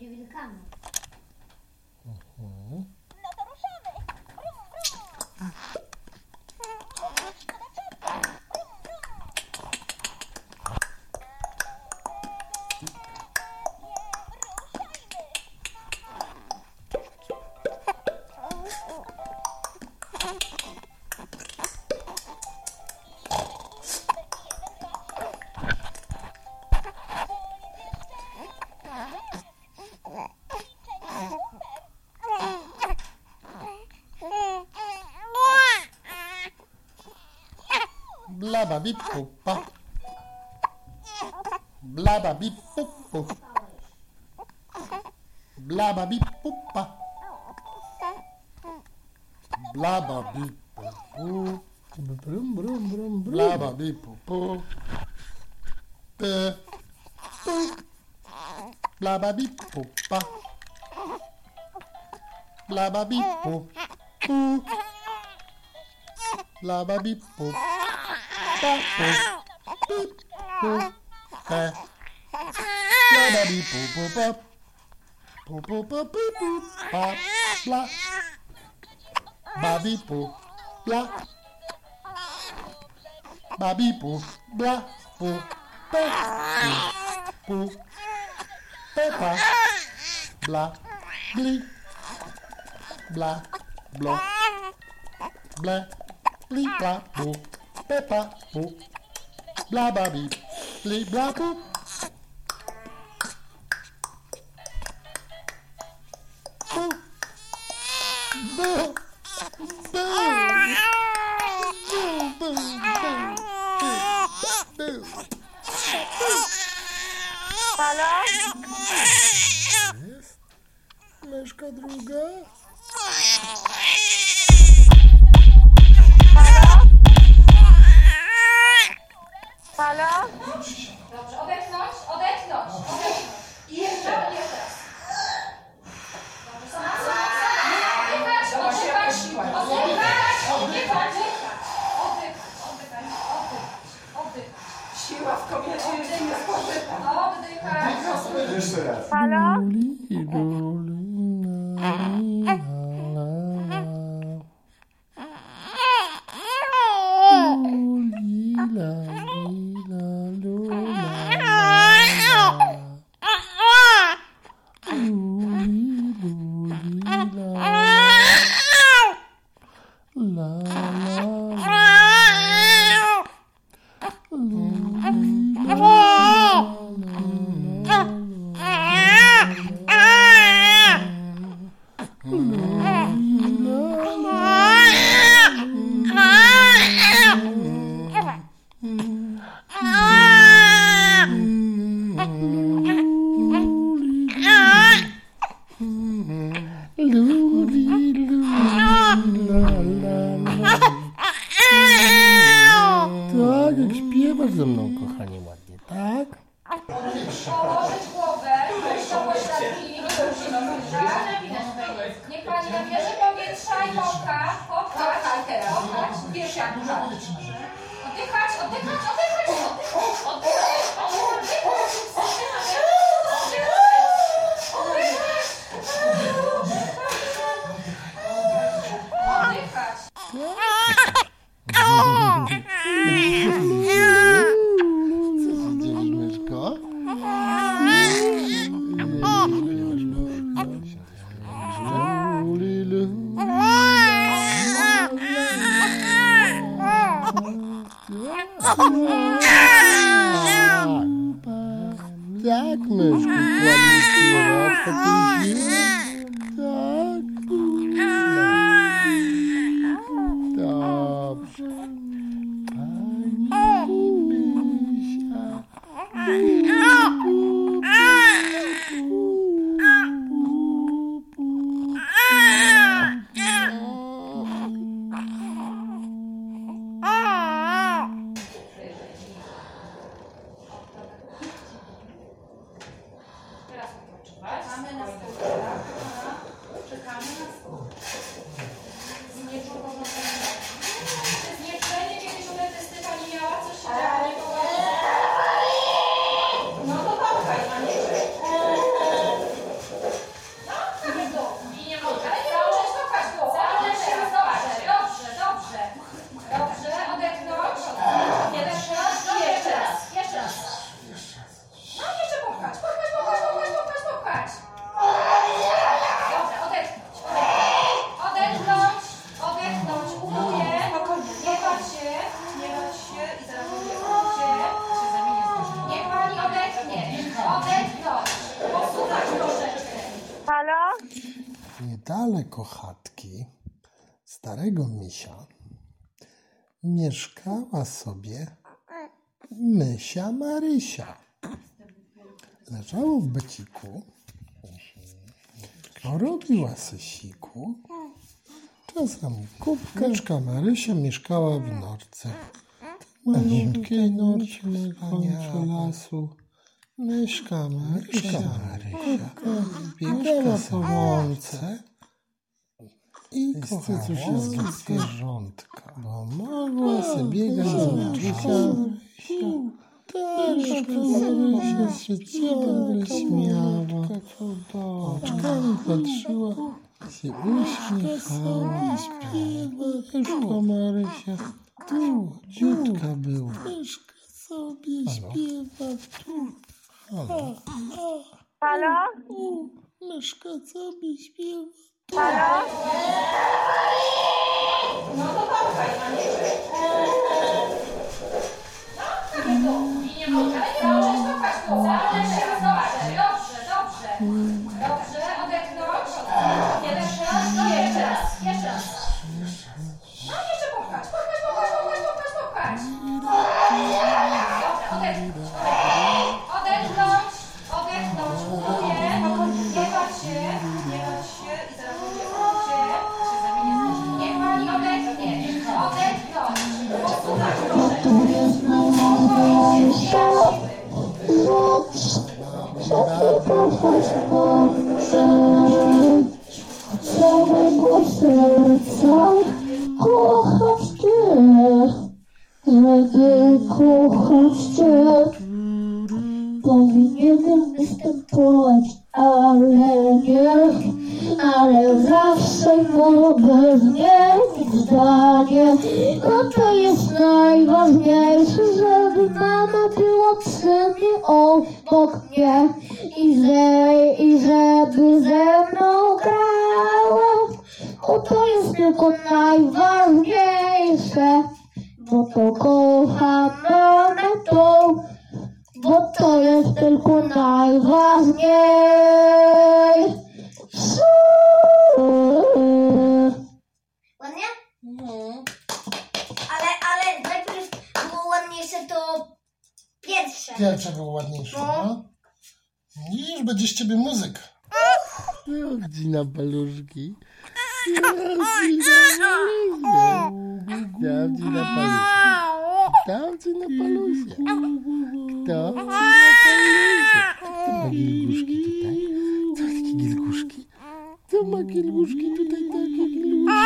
You 吗 blaba bip poppa blaba bip poppo blaba bip poppa blaba bip poppo blaba bip poppo pe. Blaba bip poppa blaba bip blaba bip Bobby boo, blah. Bobby boo, blah, boo, blah, boo, peppa, blah, blee, blah, blah, blah, blee, blah, boo. Peppa Pou, blababi, bli blabou. Bou. Fala. Dobrze, odetchnąć, odetchnąć, odetchnąć. I jeszcze, jeszcze raz. siadła. Oddychać, oddychać, oddychać, oddychać, oddychać. Starego misia mieszkała sobie mysia Marysia. Leżało w beciku, robiła sysiku. Czasem kubeczka Marysia mieszkała w norce. Malutkiej norce końcu lasu. Myszka Marysia, Marysia biegała po łące i kochała zwierzątka, bo mogła sobie biegać z Marysia. Myszka Marysia się ciągle śmiała, oczkami patrzyła, się uśmiechała. Myszka Marysia dziutka była. Myszka sobie śpiewa tu. Halo? Myszka sobie śpiewa. Mogę. Ale zacząć kopać tu. Zacząć teraz dobrze. Dobrze, odetchnąć. Jeden raz, no jeszcze raz. No jeszcze popchać, popchać, popchać, popchać. Dobra. Odetchnąć, całego serca kochać Cię, żeby kochać Cię. Powinienem występować, ale nie, ale zawsze mogę zmienić zdanie. No to jest najważniejsze, żeby mama była przy mnie obok mnie i, że, i żeby ze mną grała. O to jest tylko najważniejsze, bo to kocham mamę tą, bo to jest tylko najważniejsze. Pierwsze było ładniejsze, no. Już będzie z ciebie muzyk. Chodzi na paluszki. Dam ci na palusie. Dam ci na palusie. Kto ci na palusie? Kto ma gilguszki tutaj? Co takie gilguszki? Kto ma gilguszki tutaj? Takie gilguszki.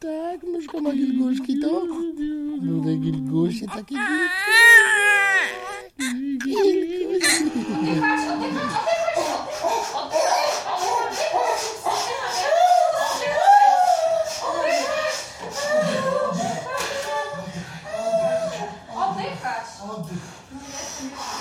Tak, myszka ma gilguszki, to? Tutaj gilgusie, takie gilguszki. Oddych. Oddych.